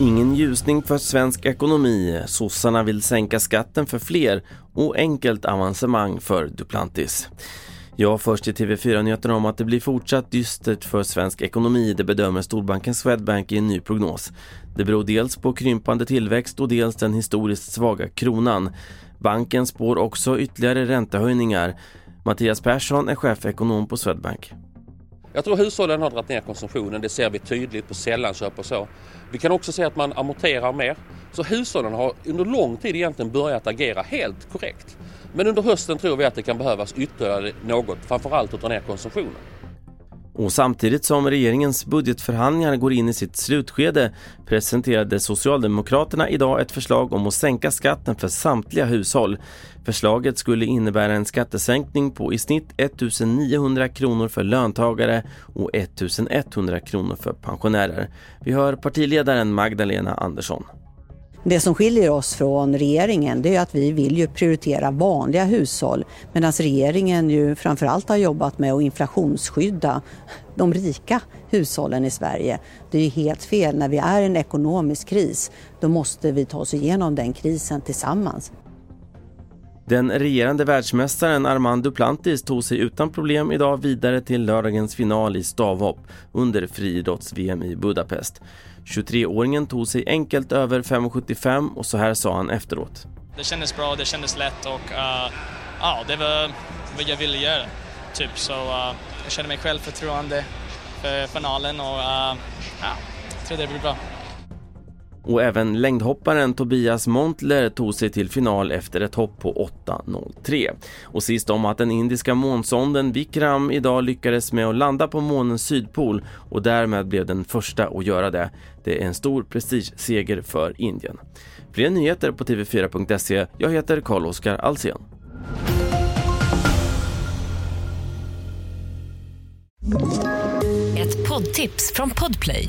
Ingen ljusning för svensk ekonomi. Sossarna vill sänka skatten för fler och enkelt avancemang för Duplantis. Jag först i TV4-nyheterna om att det blir fortsatt dystert för svensk ekonomi, det bedömer storbanken Swedbank i en ny prognos. Det beror dels på krympande tillväxt och dels den historiskt svaga kronan. Banken spår också ytterligare räntehöjningar. Mattias Persson är chefekonom på Swedbank. Jag tror hushållen har dragit ner konsumtionen, det ser vi tydligt på sällanköp och så. Vi kan också se att man amorterar mer. Så hushållen har under lång tid egentligen börjat agera helt korrekt. Men under hösten tror vi att det kan behövas ytterligare något, framförallt att dra ner konsumtionen. Och samtidigt som regeringens budgetförhandlingar går in i sitt slutskede presenterade Socialdemokraterna idag ett förslag om att sänka skatten för samtliga hushåll. Förslaget skulle innebära en skattesänkning på i snitt 1900 kronor för löntagare och 1100 kronor för pensionärer. Vi hör partiledaren Magdalena Andersson. Det som skiljer oss från regeringen det är att vi vill ju prioritera vanliga hushåll medan regeringen ju framförallt har jobbat med att inflationsskydda de rika hushållen i Sverige. Det är ju helt fel. När vi är i en ekonomisk kris då måste vi ta oss igenom den krisen tillsammans. Den regerande världsmästaren Armand Duplantis tog sig utan problem idag vidare till lördagens final i stavhopp under friidrotts-VM i Budapest. 23-åringen tog sig enkelt över 5,75 och så här sa han efteråt. Det kändes bra, det kändes lätt och uh, ja, det var vad jag ville göra. Typ. Så uh, jag kände mig självförtroende för finalen och uh, ja, jag tror det blir bra. Och även längdhopparen Tobias Montler tog sig till final efter ett hopp på 8.03. Och sist om att den indiska månsonden Vikram idag lyckades med att landa på månens sydpol och därmed blev den första att göra det. Det är en stor prestigeseger för Indien. Fler nyheter på tv4.se. Jag heter Carl-Oskar Alsen. Ett poddtips från Podplay.